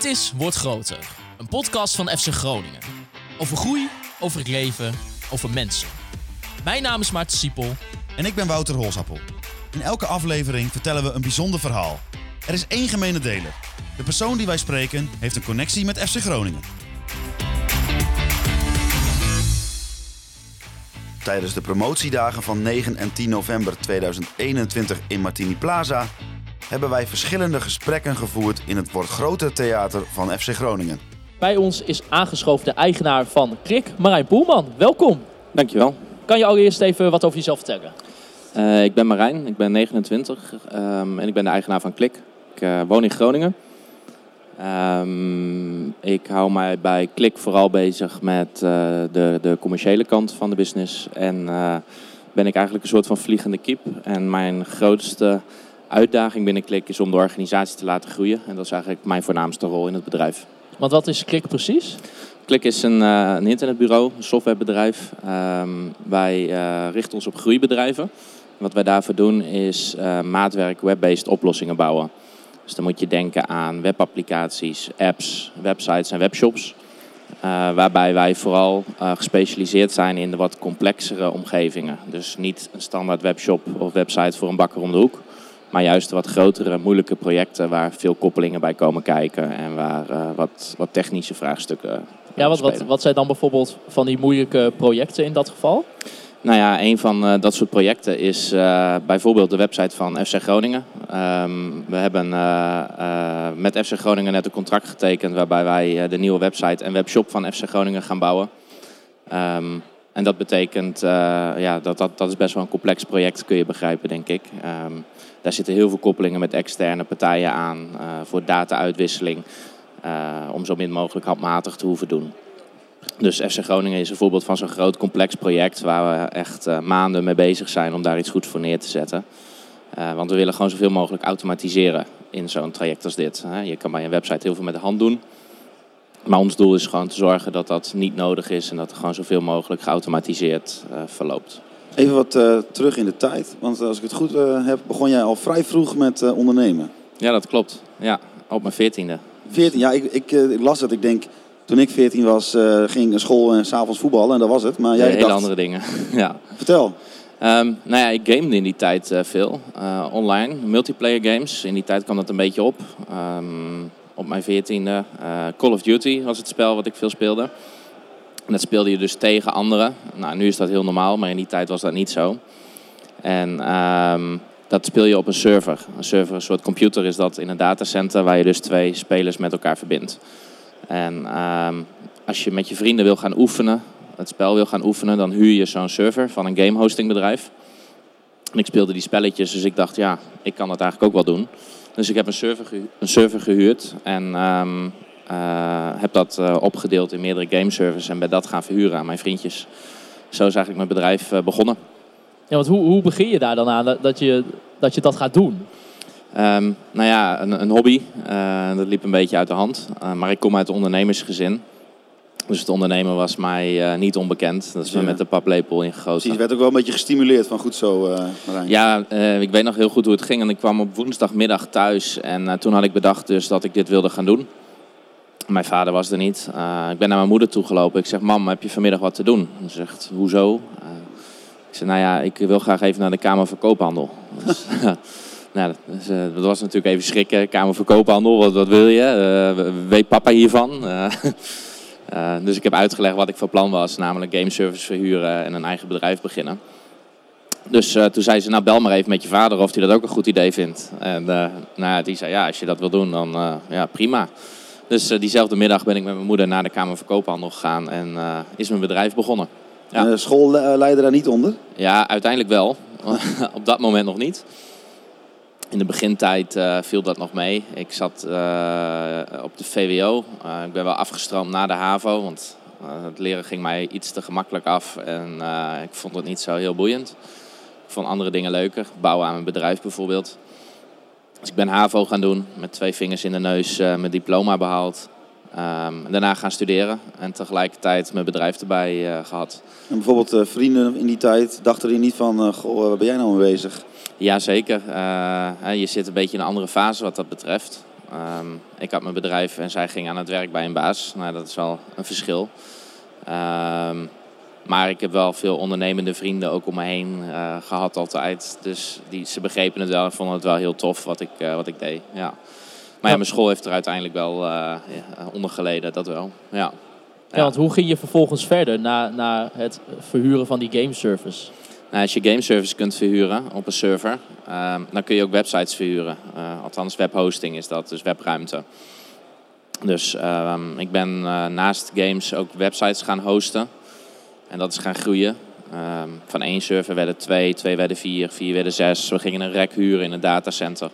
Dit is Wordt Groter, een podcast van FC Groningen. Over groei, over het leven, over mensen. Mijn naam is Maarten Siepel. En ik ben Wouter Holsappel. In elke aflevering vertellen we een bijzonder verhaal. Er is één gemene deler. De persoon die wij spreken heeft een connectie met FC Groningen. Tijdens de promotiedagen van 9 en 10 november 2021 in Martini Plaza hebben wij verschillende gesprekken gevoerd in het Wordt Groter Theater van FC Groningen. Bij ons is aangeschoven de eigenaar van Krik, Marijn Poelman. Welkom. Dankjewel. Kan je allereerst even wat over jezelf vertellen? Uh, ik ben Marijn, ik ben 29 um, en ik ben de eigenaar van Klik. Ik uh, woon in Groningen. Um, ik hou mij bij Klik vooral bezig met uh, de, de commerciële kant van de business. En ben ik eigenlijk een soort van vliegende kip. En mijn grootste uitdaging binnen Klik is om de organisatie te laten groeien. En dat is eigenlijk mijn voornaamste rol in het bedrijf. Want wat is Klik precies? Klik is een, uh, een internetbureau, een softwarebedrijf. Um, wij uh, richten ons op groeibedrijven. Wat wij daarvoor doen is uh, maatwerk web-based oplossingen bouwen. Dus dan moet je denken aan webapplicaties, apps, websites en webshops. waarbij wij vooral gespecialiseerd zijn in de wat complexere omgevingen. Dus niet een standaard webshop of website voor een bakker om de hoek. Maar juist wat grotere, moeilijke projecten waar veel koppelingen bij komen kijken en waar uh, wat, wat technische vraagstukken. Uh, ja, wat, wat, wat zijn dan bijvoorbeeld van die moeilijke projecten in dat geval? Nou ja, een van uh, dat soort projecten is bijvoorbeeld de website van FC Groningen. Um, we hebben met FC Groningen net een contract getekend waarbij wij de nieuwe website en webshop van FC Groningen gaan bouwen. Um, en dat betekent, ja, dat, dat, dat is best wel een complex project, kun je begrijpen, denk ik. Um, daar zitten heel veel koppelingen met externe partijen aan uh, voor data-uitwisseling. Uh, om zo min mogelijk handmatig te hoeven doen. Dus FC Groningen is een voorbeeld van zo'n groot complex project waar we echt uh, maanden mee bezig zijn om daar iets goeds voor neer te zetten. want we willen gewoon zoveel mogelijk automatiseren in zo'n traject als dit. Je kan bij een website heel veel met de hand doen. Maar ons doel is gewoon te zorgen dat dat niet nodig is en dat het gewoon zoveel mogelijk geautomatiseerd verloopt. Even wat uh, terug in de tijd. Want als ik het goed uh, heb, begon jij al vrij vroeg met uh, ondernemen. Ja, dat klopt. Ja, op mijn veertiende. 14, ja, ik, ik, ik, las het. Ik denk, toen ik 14 was, ging ik naar school en s'avonds voetballen en dat was het. Maar jij ja, hele dacht... andere dingen. ja. Vertel. Um, nou ja, ik gamede in die tijd veel. online, multiplayer games. In die tijd kwam dat een beetje op. Um, op mijn veertiende. Call of Duty was het spel wat ik veel speelde. Dat speelde je dus tegen anderen. Nou, nu is dat heel normaal, maar in die tijd was dat niet zo. En um, dat speel je op een server. Een server, een soort computer is dat in een datacenter waar je dus twee spelers met elkaar verbindt. En um, als je met je vrienden wil gaan oefenen, het spel wil gaan oefenen, dan huur je zo'n server van een gamehostingbedrijf. En ik speelde die spelletjes, dus ik dacht, ja, ik kan dat eigenlijk ook wel doen. Dus ik heb een server, een server gehuurd en uh, heb dat uh, opgedeeld in meerdere gameservices en ben dat gaan verhuren aan mijn vriendjes. Zo is eigenlijk mijn bedrijf uh, begonnen. Ja, want hoe, hoe begin je daar dan aan dat je dat, je dat gaat doen? Um, nou ja, een, een hobby. dat liep een beetje uit de hand. maar ik kom uit een ondernemersgezin. Dus het ondernemen was mij uh, niet onbekend. Dat is ja. met de paplepel ingegoten. Precies, je werd ook wel een beetje gestimuleerd van goed zo, uh, Marijn. Ja, uh, ik weet nog heel goed hoe het ging. En ik kwam op woensdagmiddag thuis. En toen had ik bedacht dus dat ik dit wilde gaan doen. Mijn vader was er niet. Uh, ik ben naar mijn moeder toegelopen. Ik zeg, mam, heb je vanmiddag wat te doen? Ze zegt, hoezo? Uh, ik zeg, nou ja, ik wil graag even naar de Kamer van Koophandel. dus, nou, dus, uh, dat was natuurlijk even schrikken. Kamer van Koophandel, wat, wil je? weet papa hiervan? dus ik heb uitgelegd wat ik van plan was. Namelijk gameservice verhuren en een eigen bedrijf beginnen. Dus toen zei ze, nou bel maar even met je vader of hij dat ook een goed idee vindt. En nou, die zei, ja, als je dat wil doen, dan ja, prima. Dus uh, diezelfde middag ben ik met mijn moeder naar de Kamer van Koophandel gegaan en uh, is mijn bedrijf begonnen. Ja. De school leidde daar niet onder? Ja, uiteindelijk wel. Op dat moment nog niet. In de begintijd uh, viel dat nog mee. Ik zat op de VWO. ik ben wel afgestroomd na de HAVO, want het leren ging mij iets te gemakkelijk af en ik vond het niet zo heel boeiend. Ik vond andere dingen leuker, bouwen aan mijn bedrijf bijvoorbeeld. Dus ik ben HAVO gaan doen, met twee vingers in de neus uh, mijn diploma behaald. Um, daarna gaan studeren en tegelijkertijd mijn bedrijf erbij uh, gehad. En bijvoorbeeld uh, vrienden in die tijd dachten er niet van, goh, waar ben jij nou mee bezig? Jazeker. je zit een beetje in een andere fase wat dat betreft. Ehm, ik had mijn bedrijf en zij ging aan het werk bij een baas. Nou, dat is wel een verschil. Ehm, maar ik heb wel veel ondernemende vrienden ook om me heen uh, gehad altijd. Dus die, ze begrepen het wel en vonden het wel heel tof wat ik, uh, wat ik deed. Ja. Maar ja, mijn school heeft er uiteindelijk wel uh, onder geleden, dat wel. Ja. Ja, want hoe ging je vervolgens verder na, na het verhuren van die game service? Nou, als je game service kunt verhuren op een server, uh, dan kun je ook websites verhuren. Althans, webhosting is dat, dus webruimte. Dus uh, ik ben naast games ook websites gaan hosten. En dat is gaan groeien. Ehm, van één server werden twee, twee werden vier, vier werden zes. We gingen een rek huren in een datacenter.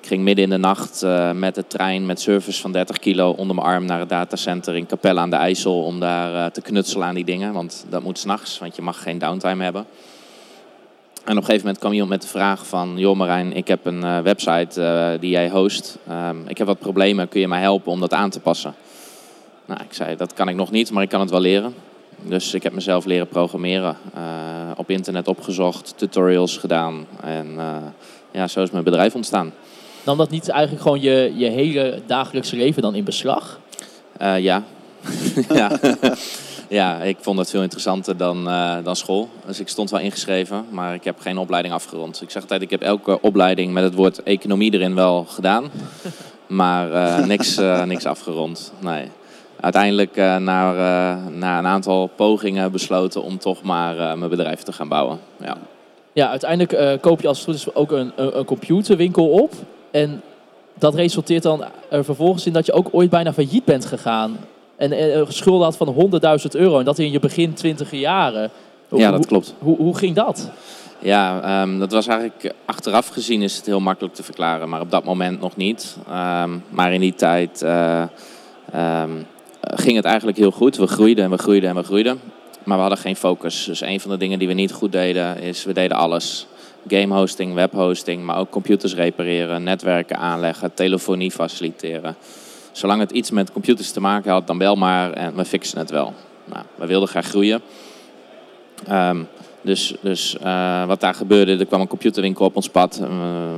Ik ging midden in de nacht uh, met de trein met servers van 30 kilo onder mijn arm naar het datacenter in Capelle aan de IJssel om daar uh, te knutselen aan die dingen. Want dat moet s'nachts, want je mag geen downtime hebben. En op een gegeven moment kwam iemand met de vraag van... joh Marijn, ik heb een uh, website die jij host. Um, ik heb wat problemen, kun je mij helpen om dat aan te passen? Nou, ik zei, dat kan ik nog niet, maar ik kan het wel leren. Dus ik heb mezelf leren programmeren. op internet opgezocht, tutorials gedaan. En ja, zo is mijn bedrijf ontstaan. Nam dat niet eigenlijk gewoon je, je hele dagelijkse leven dan in beslag? Uh, ja. ja. ja, ik vond het veel interessanter dan, dan school. Dus ik stond wel ingeschreven, maar ik heb geen opleiding afgerond. Ik zeg altijd, ik heb elke opleiding met het woord economie erin wel gedaan. Maar niks, niks afgerond, nee. Uiteindelijk na, na een aantal pogingen besloten om toch maar mijn bedrijf te gaan bouwen. Ja. Ja, uiteindelijk koop je als het goed is ook een, een, een computerwinkel op. En dat resulteert dan er vervolgens in dat je ook ooit bijna failliet bent gegaan. En, en schulden had van 100.000 euro. En dat in je begin twintig jaren. Ja, dat klopt. Hoe, hoe, hoe ging dat? Ja, um, dat was eigenlijk achteraf gezien is het heel makkelijk te verklaren. Maar op dat moment nog niet. Um, maar in die tijd uh, um, ging het eigenlijk heel goed. We groeiden en we groeiden en we groeiden. Maar we hadden geen focus. Dus een van de dingen die we niet goed deden is we deden alles gamehosting, webhosting, maar ook computers repareren, netwerken aanleggen, telefonie faciliteren. Zolang het iets met computers te maken had, dan bel maar en we fixen het wel. Nou, we wilden graag groeien. Um, dus dus uh, wat daar gebeurde, er kwam een computerwinkel op ons pad. Uh,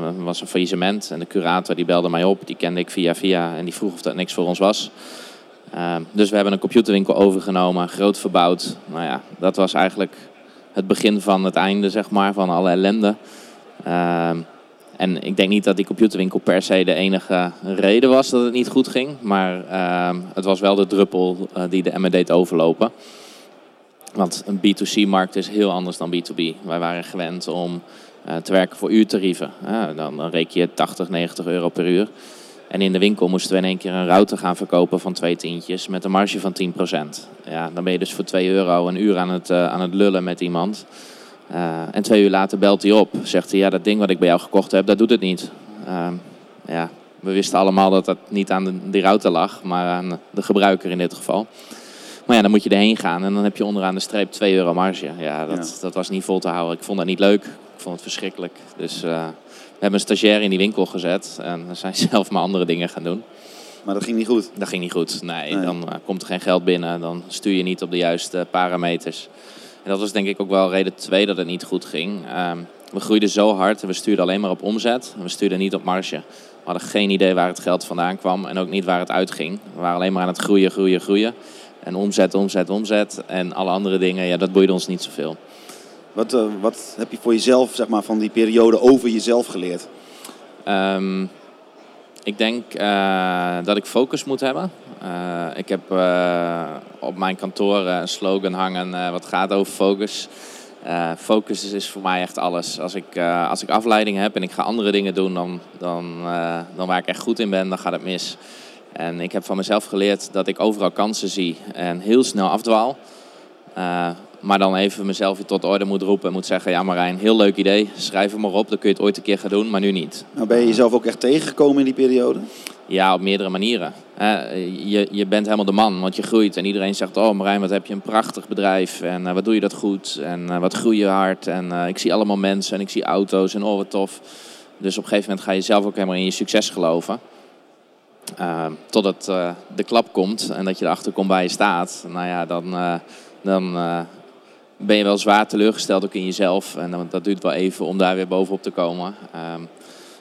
er was een faillissement en de curator die belde mij op. Die kende ik via via en die vroeg of dat niks voor ons was. Uh, dus we hebben een computerwinkel overgenomen, groot verbouwd. Nou ja, dat was eigenlijk het begin van het einde, zeg maar, van alle ellende. Uh, en ik denk niet dat die computerwinkel per se de enige reden was dat het niet goed ging. Maar uh, het was wel de druppel uh, die de deed overlopen. Want een B2C-markt is heel anders dan B2B. Wij waren gewend om uh, te werken voor uurtarieven. dan, dan reken je 80, 90 euro per uur. En in de winkel moesten we in één keer een router gaan verkopen van twee tientjes met een marge van 10%. Ja, dan ben je dus voor 2 euro een uur aan het, uh, aan het lullen met iemand. Uh, en twee uur later belt hij op. Zegt hij, ja, dat ding wat ik bij jou gekocht heb, dat doet het niet. Uh, ja, we wisten allemaal dat dat niet aan de, die router lag, maar aan de gebruiker in dit geval. Maar ja, dan moet je erheen gaan en dan heb je onderaan de streep 2 euro marge. Ja, dat, ja. dat was niet vol te houden. Ik vond dat niet leuk. Ik vond het verschrikkelijk. Dus we hebben een stagiair in die winkel gezet en dan zijn zelf maar andere dingen gaan doen. Maar dat ging niet goed? Dat ging niet goed. Nee, nee. dan uh, komt er geen geld binnen. Dan stuur je niet op de juiste parameters. En dat was denk ik ook wel reden twee dat het niet goed ging. Uh, we groeiden zo hard en we stuurden alleen maar op omzet. We stuurden niet op marge. We hadden geen idee waar het geld vandaan kwam en ook niet waar het uitging. We waren alleen maar aan het groeien, groeien, groeien. En omzet, omzet, omzet. En alle andere dingen, ja, dat boeide ons niet zoveel. Wat, uh, wat heb je voor jezelf zeg maar, van die periode over jezelf geleerd? Um, ik denk uh, dat ik focus moet hebben. Uh, ik heb op mijn kantoor een slogan hangen wat gaat over focus. focus is, is, voor mij echt alles. Als ik, als ik afleiding heb en ik ga andere dingen doen dan, dan, dan waar ik echt goed in ben, dan gaat het mis. En ik heb van mezelf geleerd dat ik overal kansen zie en heel snel afdwaal. Maar dan even mezelf weer tot orde moet roepen en moet zeggen... ja Marijn, heel leuk idee, schrijf hem maar op. Dan kun je het ooit een keer gaan doen, maar nu niet. Nou, ben je jezelf ook echt tegengekomen in die periode? Ja, op meerdere manieren. Je, je bent helemaal de man, want je groeit. En iedereen zegt, oh Marijn, wat heb je een prachtig bedrijf. En uh, wat doe je dat goed. En uh, wat groei je hard. En uh, ik zie allemaal mensen en ik zie auto's en oh wat tof. Dus op een gegeven moment ga je zelf ook helemaal in je succes geloven. totdat de klap komt en dat je erachter komt waar je staat. Nou ja, dan... dan ben je wel zwaar teleurgesteld ook in jezelf. En dat duurt wel even om daar weer bovenop te komen. Um,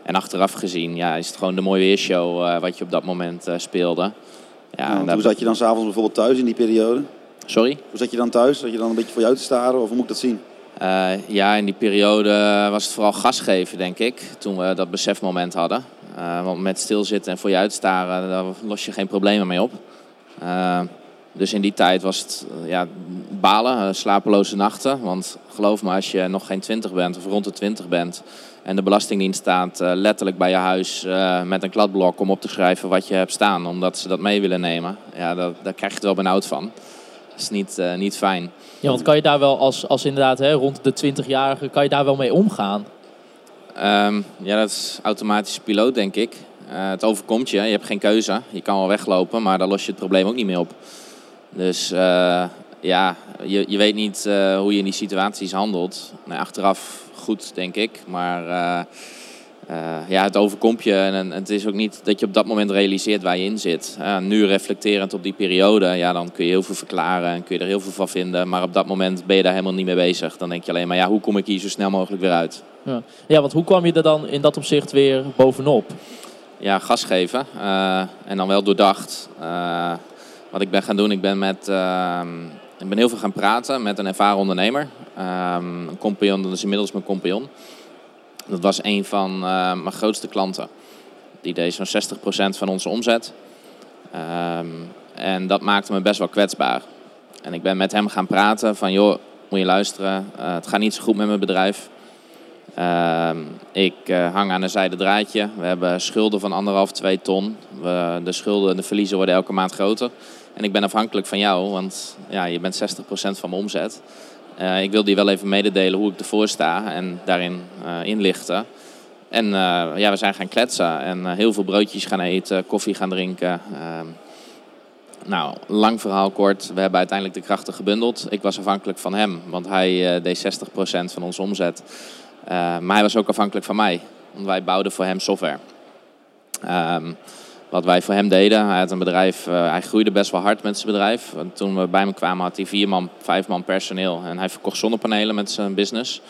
En achteraf gezien ja, is het gewoon de mooie weershow uh, wat je op dat moment uh, speelde. Ja, nou, Hoe zat je dan s'avonds bijvoorbeeld thuis in die periode? Sorry? Hoe zat je dan thuis? Zat je dan een beetje voor je uit te staren of hoe moet ik dat zien? Uh, ja, in die periode was het vooral gas geven, denk ik. Toen we dat besefmoment hadden. want met stilzitten en voor je uitstaren, daar los je geen problemen mee op. Dus in die tijd was het ja, balen, slapeloze nachten. Want geloof me, als je nog geen 20 bent of rond de 20 bent en de Belastingdienst staat uh, letterlijk bij je huis uh, met een kladblok om op te schrijven wat je hebt staan, omdat ze dat mee willen nemen, ja, dat, daar krijg je het wel benauwd van. Dat is niet, uh, niet fijn. Ja, want kan je daar wel als, als inderdaad hè, rond de 20-jarige, kan je daar wel mee omgaan? Um, ja, dat is automatische piloot, denk ik. het overkomt je, je hebt geen keuze. Je kan wel weglopen, maar daar los je het probleem ook niet mee op. Dus uh, ja, je, je weet niet uh, hoe je in die situaties handelt. Nee, achteraf goed, denk ik. Maar uh, ja, het overkomt je. En, en, het is ook niet dat je op dat moment realiseert waar je in zit. nu reflecterend op die periode, ja, dan kun je heel veel verklaren en kun je er heel veel van vinden. Maar op dat moment ben je daar helemaal niet mee bezig. Dan denk je alleen maar, ja, hoe kom ik hier zo snel mogelijk weer uit? Ja, ja want hoe kwam je er dan in dat opzicht weer bovenop? Ja, gas geven. en dan wel doordacht wat ik ben gaan doen, ik ben met... Uh, ik ben heel veel gaan praten met een ervaren ondernemer. Um, een compagnon, dat is inmiddels mijn compagnon. Dat was een van uh, mijn grootste klanten. Die deed zo'n 60% van onze omzet. En dat maakte me best wel kwetsbaar. En ik ben met hem gaan praten van, joh, moet je luisteren. Uh, het gaat niet zo goed met mijn bedrijf. Ik uh, hang aan een zijde draadje. We hebben schulden van anderhalf, twee ton. We, de schulden en de verliezen worden elke maand groter. En ik ben afhankelijk van jou, want ja, je bent 60% van mijn omzet. Uh, ik wil je wel even mededelen hoe ik ervoor sta en daarin uh, inlichten. En uh, ja, we zijn gaan kletsen en heel veel broodjes gaan eten, koffie gaan drinken. Ehm, nou, lang verhaal kort. We hebben uiteindelijk de krachten gebundeld. Ik was afhankelijk van hem, want hij deed 60% van onze omzet. maar hij was ook afhankelijk van mij, want wij bouwden voor hem software. Um, wat wij voor hem deden. Hij had een bedrijf, uh, hij groeide best wel hard met zijn bedrijf. toen we bij hem kwamen had hij vier man, vijf man personeel. En hij verkocht zonnepanelen met zijn business.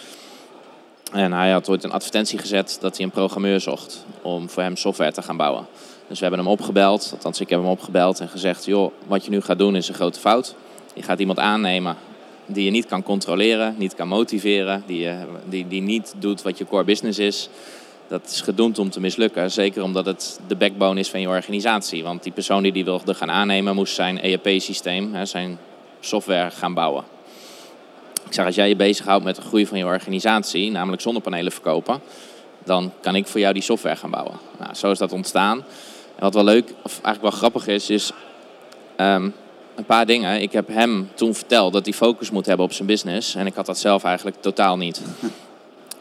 En hij had ooit een advertentie gezet dat hij een programmeur zocht om voor hem software te gaan bouwen. Dus we hebben hem opgebeld, althans ik heb hem opgebeld en gezegd... joh, wat je nu gaat doen is een grote fout. Je gaat iemand aannemen die je niet kan controleren, niet kan motiveren... die, die, die niet doet wat je core business is dat is gedoemd om te mislukken. Zeker omdat het de backbone is van je organisatie. Want die persoon die die wilde gaan aannemen, moest zijn ERP-systeem, zijn software gaan bouwen. Ik zeg, als jij je bezighoudt met de groei van je organisatie, namelijk zonnepanelen verkopen, dan kan ik voor jou die software gaan bouwen. Nou, zo is dat ontstaan. En wat wel leuk, of eigenlijk wel grappig is, is ehm, een paar dingen. Ik heb hem toen verteld dat hij focus moet hebben op zijn business. En ik had dat zelf eigenlijk totaal niet.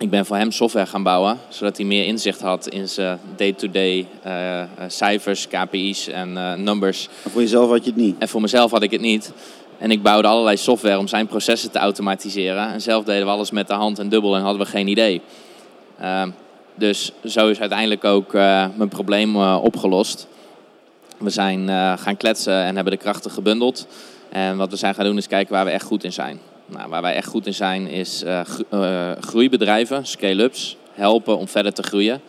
Ik ben voor hem software gaan bouwen, zodat hij meer inzicht had in zijn day-to-day uh, cijfers, KPI's en uh, numbers. En voor jezelf had je het niet? En voor mezelf had ik het niet. En ik bouwde allerlei software om zijn processen te automatiseren. En zelf deden we alles met de hand en dubbel en hadden we geen idee. Ehm, dus zo is uiteindelijk ook mijn probleem opgelost. We zijn gaan kletsen en hebben de krachten gebundeld. En wat we zijn gaan doen is kijken waar we echt goed in zijn. Nou, waar wij echt goed in zijn is uh, groeibedrijven, scale-ups, helpen om verder te groeien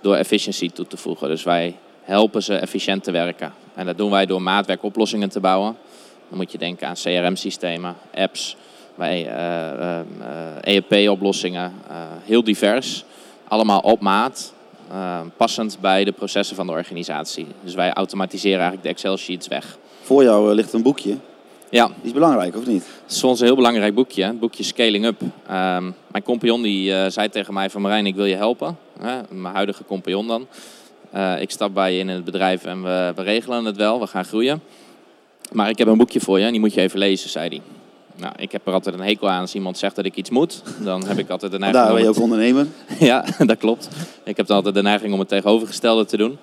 door efficiëntie toe te voegen. Dus wij helpen ze efficiënt te werken. En dat doen wij door maatwerkoplossingen te bouwen. Dan moet je denken aan CRM-systemen, apps, wij, ERP-oplossingen, e heel divers. Allemaal op maat, passend bij de processen van de organisatie. Dus wij automatiseren eigenlijk de Excel-sheets weg. Voor jou ligt een boekje ja. Die is belangrijk, of niet? Het is voor ons een heel belangrijk boekje, het boekje Scaling Up. Um, mijn compagnon die, uh, zei tegen mij van Marijn, ik wil je helpen. Mijn huidige compagnon dan. Uh, ik stap bij je in het bedrijf en we, we, regelen het wel, we gaan groeien. Maar ik heb een boekje voor je en die moet je even lezen, zei hij. Nou, ik heb er altijd een hekel aan als iemand zegt dat ik iets moet. Dan heb ik altijd de neiging... Daar ben je ook ondernemer. ja, dat klopt. Ik heb dan altijd de neiging om het tegenovergestelde te doen.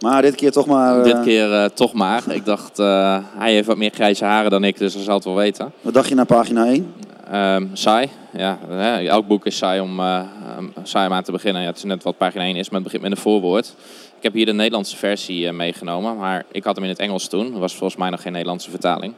Maar dit keer toch maar... Dit eh, keer uh, toch maar. Ik dacht, uh, hij heeft wat meer grijze haren dan ik, dus hij zal het wel weten. Wat dacht je naar pagina 1? Um, saai, ja. Elk boek is saai om, uh, saai om aan te beginnen. Ja, het is net wat pagina 1 is, maar het begint met een voorwoord. Ik heb hier de Nederlandse versie meegenomen, maar ik had hem in het Engels toen. Er was volgens mij nog geen Nederlandse vertaling.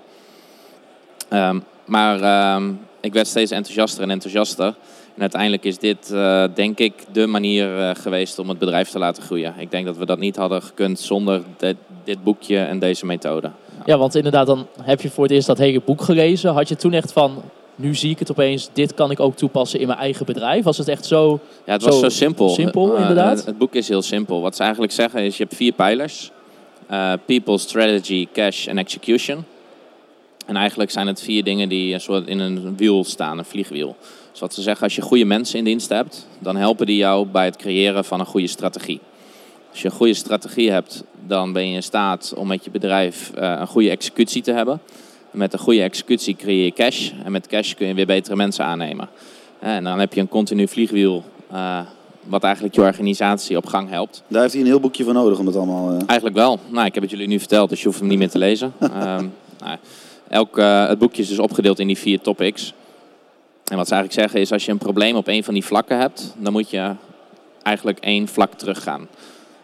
Um, maar um, ik werd steeds enthousiaster en enthousiaster. En uiteindelijk is dit, uh, denk ik, de manier uh, geweest om het bedrijf te laten groeien. Ik denk dat we dat niet hadden gekund zonder dit, dit boekje en deze methode. Ja, want inderdaad, dan heb je voor het eerst dat hele boek gelezen. Had je toen echt van, nu zie ik het opeens, dit kan ik ook toepassen in mijn eigen bedrijf? Was het echt zo Ja, het was zo, simpel. Simpel, inderdaad. Uh, het boek is heel simpel. Wat ze eigenlijk zeggen is, je hebt vier pijlers. people, strategy, cash en execution. En eigenlijk zijn het vier dingen die een soort in een wiel staan, een vliegwiel. Dus wat ze zeggen, als je goede mensen in dienst hebt, dan helpen die jou bij het creëren van een goede strategie. Als je een goede strategie hebt, dan ben je in staat om met je bedrijf uh, een goede executie te hebben. Met een goede executie creëer je cash. En met cash kun je weer betere mensen aannemen. En dan heb je een continu vliegwiel. Uh, wat eigenlijk je organisatie op gang helpt. Daar heeft hij een heel boekje voor nodig om dat allemaal... Uh... Eigenlijk wel. Nou, ik heb het jullie nu verteld, dus je hoeft hem niet meer te lezen. um, nou, elk, het boekje is dus opgedeeld in die vier topics. En wat ze eigenlijk zeggen is, als je een probleem op een van die vlakken hebt, dan moet je eigenlijk één vlak teruggaan.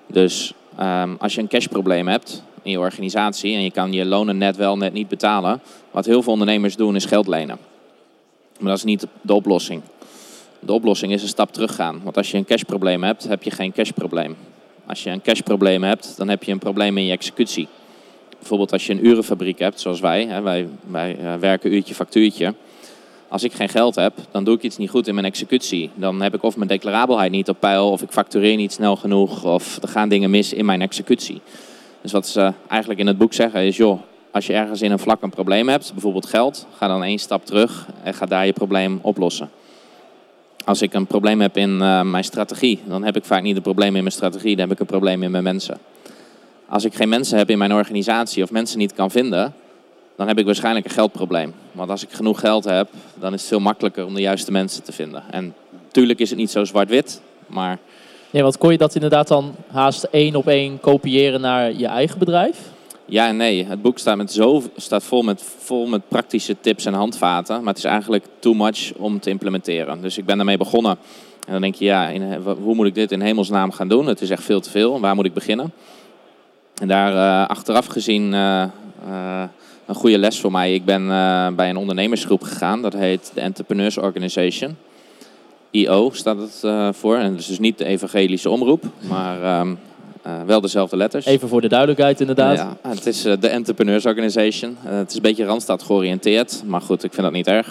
Dus um, als je een cashprobleem hebt in je organisatie en je kan je lonen net wel, net niet betalen, wat heel veel ondernemers doen is geld lenen. Maar dat is niet de oplossing. De oplossing is een stap teruggaan. Want als je een cashprobleem hebt, heb je geen cashprobleem. Als je een cashprobleem hebt, dan heb je een probleem in je executie. Bijvoorbeeld als je een urenfabriek hebt, zoals wij. Hè, wij, wij uh, werken uurtje factuurtje. Als ik geen geld heb, dan doe ik iets niet goed in mijn executie. Dan heb ik of mijn declarabelheid niet op peil, of ik factureer niet snel genoeg, of er gaan dingen mis in mijn executie. Dus wat ze eigenlijk in het boek zeggen is, joh, als je ergens in een vlak een probleem hebt, bijvoorbeeld geld, ga dan één stap terug en ga daar je probleem oplossen. Als ik een probleem heb in uh, mijn strategie, dan heb ik vaak niet een probleem in mijn strategie, dan heb ik een probleem in mijn mensen. Als ik geen mensen heb in mijn organisatie of mensen niet kan vinden, dan heb ik waarschijnlijk een geldprobleem. Want als ik genoeg geld heb, dan is het veel makkelijker om de juiste mensen te vinden. En natuurlijk is het niet zo zwart-wit, maar... Ja, want kon je dat inderdaad dan haast één op één kopiëren naar je eigen bedrijf? Ja en nee. Het boek staat, met zo, staat vol, met, vol met praktische tips en handvaten. Maar het is eigenlijk too much om te implementeren. Dus ik ben daarmee begonnen. En dan denk je, ja, in, hoe moet ik dit in hemelsnaam gaan doen? Het is echt veel te veel. Waar moet ik beginnen? En daar uh, achteraf gezien uh, uh, een goede les voor mij. Ik ben bij een ondernemersgroep gegaan. Dat heet de Entrepreneurs Organization. IO staat het voor. En dat is dus niet de evangelische omroep, maar um, wel dezelfde letters. Even voor de duidelijkheid inderdaad. Ja, het is de Entrepreneurs Organization. het is een beetje Randstad georiënteerd, maar goed, ik vind dat niet erg.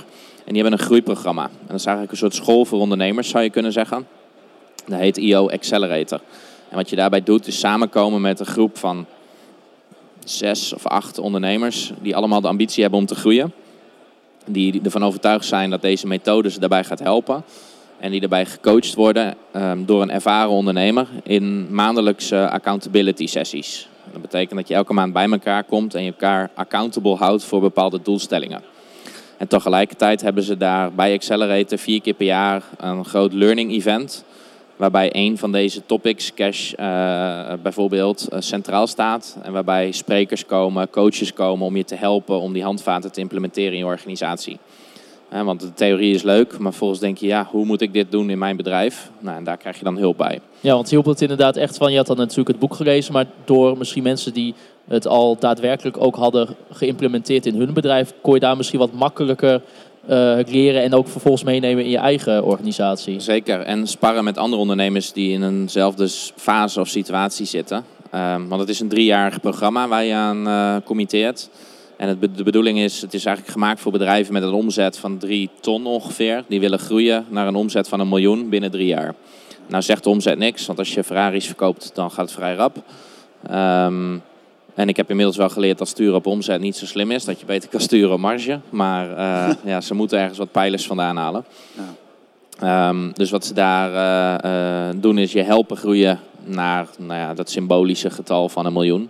En die hebben een groeiprogramma. En dat is eigenlijk een soort school voor ondernemers, zou je kunnen zeggen. Dat heet IO Accelerator. En wat je daarbij doet is samenkomen met een groep van zes of acht ondernemers die allemaal de ambitie hebben om te groeien. Die ervan overtuigd zijn dat deze methode ze daarbij gaat helpen. En die daarbij gecoacht worden um, door een ervaren ondernemer in maandelijkse accountability sessies. Dat betekent dat je elke maand bij elkaar komt en je elkaar accountable houdt voor bepaalde doelstellingen. En tegelijkertijd hebben ze daar bij Accelerator vier keer per jaar een groot learning event waarbij een van deze topics, cash uh, bijvoorbeeld, uh, centraal staat. En waarbij sprekers komen, coaches komen om je te helpen om die handvaten te implementeren in je organisatie. Want de theorie is leuk, maar volgens denk je, ja, hoe moet ik dit doen in mijn bedrijf? Nou, en daar krijg je dan hulp bij. Ja, want hielp het inderdaad echt van, je had dan natuurlijk het boek gelezen, maar door misschien mensen die het al daadwerkelijk ook hadden geïmplementeerd in hun bedrijf, kon je daar misschien wat makkelijker leren en ook vervolgens meenemen in je eigen organisatie. Zeker. En sparren met andere ondernemers die in eenzelfde fase of situatie zitten. Um, want het is een driejarig programma waar je aan uh, committeert. En het, de bedoeling is, het is eigenlijk gemaakt voor bedrijven met een omzet van 3 ton ongeveer. Die willen groeien naar een omzet van een miljoen binnen drie jaar. Nou zegt de omzet niks, want als je Ferraris verkoopt, dan gaat het vrij rap. Um, en ik heb inmiddels wel geleerd dat sturen op omzet niet zo slim is. Dat je beter kan sturen op marge. Maar uh, ja, ze moeten ergens wat pijlers vandaan halen. Ja. Um, dus wat ze daar uh, uh, doen is je helpen groeien naar nou ja, dat symbolische getal van een miljoen.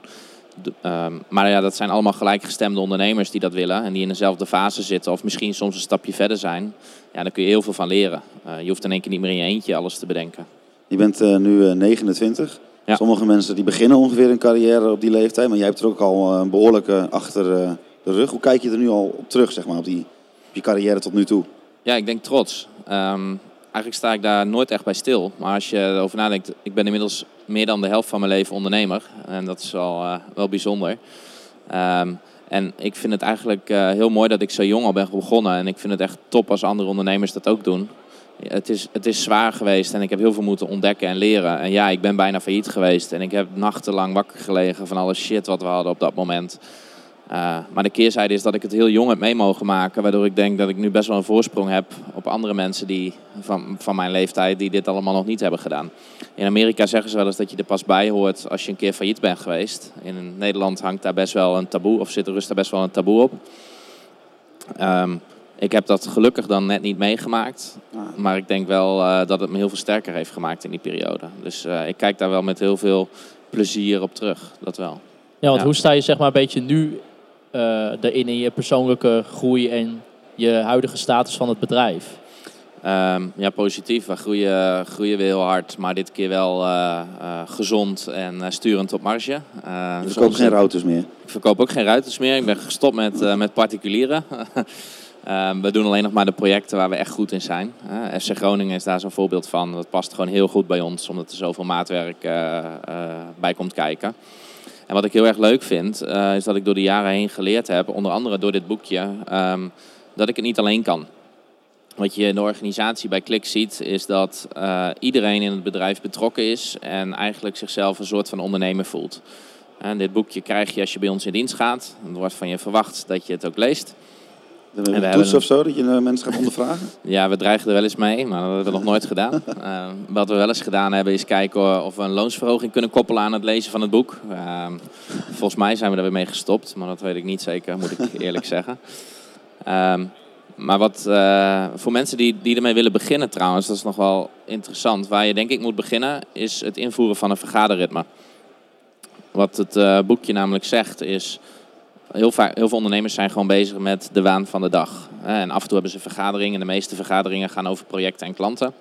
Um, maar ja, dat zijn allemaal gelijkgestemde ondernemers die dat willen. En die in dezelfde fase zitten. Of misschien soms een stapje verder zijn. Ja, daar kun je heel veel van leren. je hoeft in één keer niet meer in je eentje alles te bedenken. Je bent nu 29. Ja. Sommige mensen die beginnen ongeveer een carrière op die leeftijd, maar jij hebt er ook al een behoorlijke achter de rug. Hoe kijk je er nu al op terug, zeg maar, op, die, op je carrière tot nu toe? Ja, ik denk trots. Um, eigenlijk sta ik daar nooit echt bij stil. Maar als je erover nadenkt, ik ben inmiddels meer dan de helft van mijn leven ondernemer. En dat is wel, uh, wel bijzonder. Um, en ik vind het eigenlijk uh, heel mooi dat ik zo jong al ben begonnen. En ik vind het echt top als andere ondernemers dat ook doen. Het is, het is zwaar geweest en ik heb heel veel moeten ontdekken en leren. En ja, ik ben bijna failliet geweest en ik heb nachtenlang wakker gelegen van alle shit wat we hadden op dat moment. Uh, maar de keerzijde is dat ik het heel jong heb mee mogen maken, waardoor ik denk dat ik nu best wel een voorsprong heb op andere mensen die, van, van mijn leeftijd die dit allemaal nog niet hebben gedaan. In Amerika zeggen ze wel eens dat je er pas bij hoort als je een keer failliet bent geweest. In Nederland hangt daar best wel een taboe, of zit er rust daar best wel een taboe op. Um, ik heb dat gelukkig dan net niet meegemaakt. Ah. Maar ik denk wel uh, dat het me heel veel sterker heeft gemaakt in die periode. Dus uh, ik kijk daar wel met heel veel plezier op terug. Dat wel. Ja, want hoe sta je zeg maar een beetje nu uh, erin in je persoonlijke groei en je huidige status van het bedrijf? Um, ja, positief. We groeien, groeien we heel hard, maar dit keer wel gezond en sturend op marge. je verkoopt geen routers meer? Ik verkoop ook geen ruiters meer. Ik ben gestopt met, met particulieren. Ehm, we doen alleen nog maar de projecten waar we echt goed in zijn. Uh, FC Groningen is daar zo'n voorbeeld van. Dat past gewoon heel goed bij ons, omdat er zoveel maatwerk uh, bij komt kijken. En wat ik heel erg leuk vind, eh, is dat ik door de jaren heen geleerd heb, onder andere door dit boekje, um, dat ik het niet alleen kan. Wat je in de organisatie bij Klik ziet, is dat iedereen in het bedrijf betrokken is en eigenlijk zichzelf een soort van ondernemer voelt. En dit boekje krijg je als je bij ons in dienst gaat. Er wordt van je verwacht dat je het ook leest. Hebben een toets of zo, dat je mensen gaat ondervragen? ja, we dreigen er wel eens mee, maar dat hebben we nog nooit gedaan. Uh, wat we wel eens gedaan hebben, is kijken of we een loonsverhoging kunnen koppelen aan het lezen van het boek. Uh, volgens mij zijn we er weer mee gestopt, maar dat weet ik niet zeker, moet ik eerlijk zeggen. Uh, maar wat uh, voor mensen die, die ermee willen beginnen trouwens, dat is nog wel interessant. Waar je denk ik moet beginnen, is het invoeren van een vergaderritme. Wat het uh, boekje namelijk zegt, is heel, vaak, heel veel ondernemers zijn gewoon bezig met de waan van de dag. En af en toe hebben ze vergaderingen. De meeste vergaderingen gaan over projecten en klanten.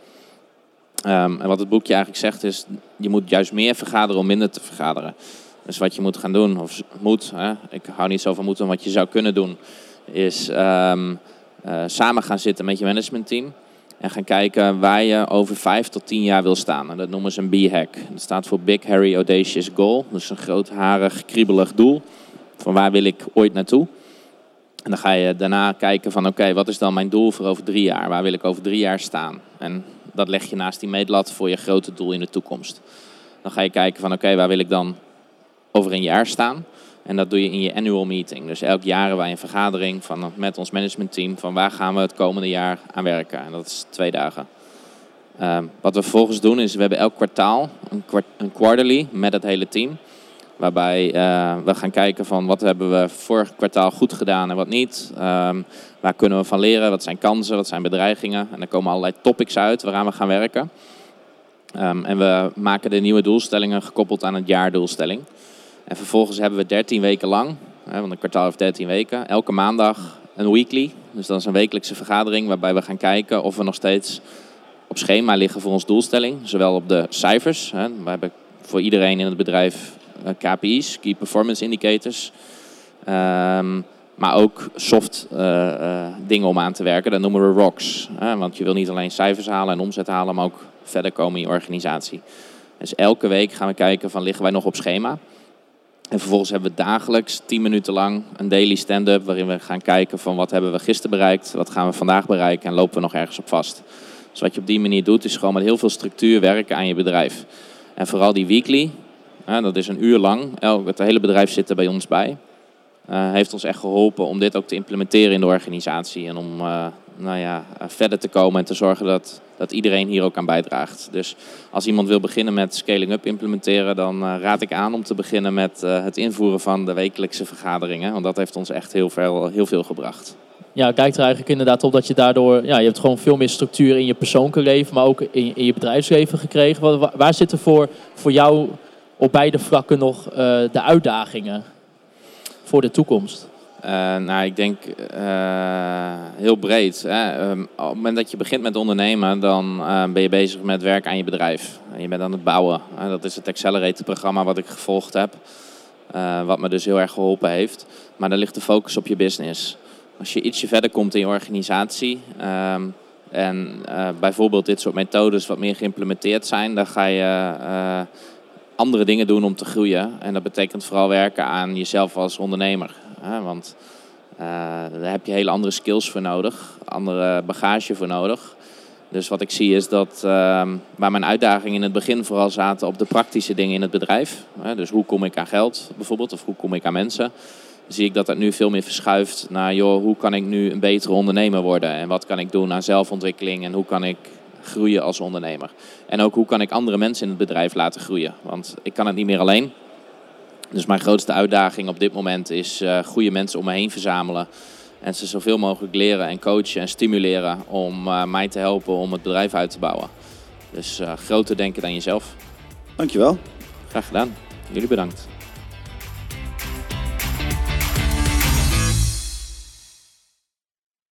Um, en wat het boekje eigenlijk zegt is, je moet juist meer vergaderen om minder te vergaderen. Dus wat je moet gaan doen, of moet, hè, ik hou niet zo van moeten, wat je zou kunnen doen, is um, uh, samen gaan zitten met je managementteam. En gaan kijken waar je over vijf tot tien jaar wil staan. En dat noemen ze een B-hack. Dat staat voor Big Harry Audacious Goal. Dus een grootharig, kriebelig doel. Van waar wil ik ooit naartoe? En dan ga je daarna kijken van oké, wat is dan mijn doel voor over drie jaar? Waar wil ik over drie jaar staan? En dat leg je naast die meetlat voor je grote doel in de toekomst. Dan ga je kijken van oké, waar wil ik dan over een jaar staan? En dat doe je in je annual meeting. Dus elk jaar hebben wij een vergadering van, met ons managementteam van waar gaan we het komende jaar aan werken. En dat is twee dagen. Uh, wat we vervolgens doen is, we hebben elk kwartaal een, een quarterly met het hele team. Waarbij uh, we gaan kijken van wat hebben we vorig kwartaal goed gedaan en wat niet. Um, waar kunnen we van leren? Wat zijn kansen? Wat zijn bedreigingen? En er komen allerlei topics uit waaraan we gaan werken. Um, en we maken de nieuwe doelstellingen gekoppeld aan het jaardoelstelling. En vervolgens hebben we 13 weken lang, hè, want een kwartaal heeft 13 weken, elke maandag een weekly. Dus dat is een wekelijkse vergadering waarbij we gaan kijken of we nog steeds op schema liggen voor ons doelstelling. Zowel op de cijfers. Hè. We hebben voor iedereen in het bedrijf eh, KPI's, Key Performance Indicators. Um, maar ook soft uh, uh, dingen om aan te werken. Dat noemen we ROCs. want je wil niet alleen cijfers halen en omzet halen, maar ook verder komen in je organisatie. Dus elke week gaan we kijken van liggen wij nog op schema. En vervolgens hebben we dagelijks 10 minuten lang een daily stand-up waarin we gaan kijken van wat hebben we gisteren bereikt, wat gaan we vandaag bereiken en lopen we nog ergens op vast. Dus wat je op die manier doet is gewoon met heel veel structuur werken aan je bedrijf. En vooral die weekly, dat is een uur lang. het hele bedrijf zit er bij ons bij. Uh, heeft ons echt geholpen om dit ook te implementeren in de organisatie. En om uh, nou ja, uh, verder te komen en te zorgen dat, dat iedereen hier ook aan bijdraagt. Dus als iemand wil beginnen met scaling up implementeren, dan raad ik aan om te beginnen met het invoeren van de wekelijkse vergaderingen. Want dat heeft ons echt heel veel, heel veel gebracht. Ja, lijkt er eigenlijk inderdaad op dat je daardoor, ja, je hebt gewoon veel meer structuur in je persoonlijke leven, maar ook in, in je bedrijfsleven gekregen. Waar, waar zitten voor, voor jou op beide vlakken nog uh, de uitdagingen voor de toekomst? Uh, nou, ik denk uh, heel breed. Hè. Um, op het moment dat je begint met ondernemen, dan ben je bezig met werk aan je bedrijf. Je bent aan het bouwen. dat is het Accelerate-programma wat ik gevolgd heb. wat me dus heel erg geholpen heeft. Maar dan ligt de focus op je business. Als je ietsje verder komt in je organisatie... Um, en bijvoorbeeld dit soort methodes wat meer geïmplementeerd zijn, dan ga je andere dingen doen om te groeien. En dat betekent vooral werken aan jezelf als ondernemer. Hè? Want uh, daar heb je hele andere skills voor nodig, andere bagage voor nodig. Dus wat ik zie is dat ehm, waar mijn uitdagingen in het begin vooral zaten op de praktische dingen in het bedrijf. Hè, dus hoe kom ik aan geld bijvoorbeeld, of hoe kom ik aan mensen. Zie ik dat dat nu veel meer verschuift naar, joh, hoe kan ik nu een betere ondernemer worden? En wat kan ik doen aan zelfontwikkeling en hoe kan ik groeien als ondernemer? En ook hoe kan ik andere mensen in het bedrijf laten groeien? Want ik kan het niet meer alleen. Dus mijn grootste uitdaging op dit moment is uh, goede mensen om me heen verzamelen. En ze zoveel mogelijk leren en coachen en stimuleren om uh, mij te helpen om het bedrijf uit te bouwen. Dus uh, groter denken dan jezelf. Dankjewel. Graag gedaan. Jullie bedankt.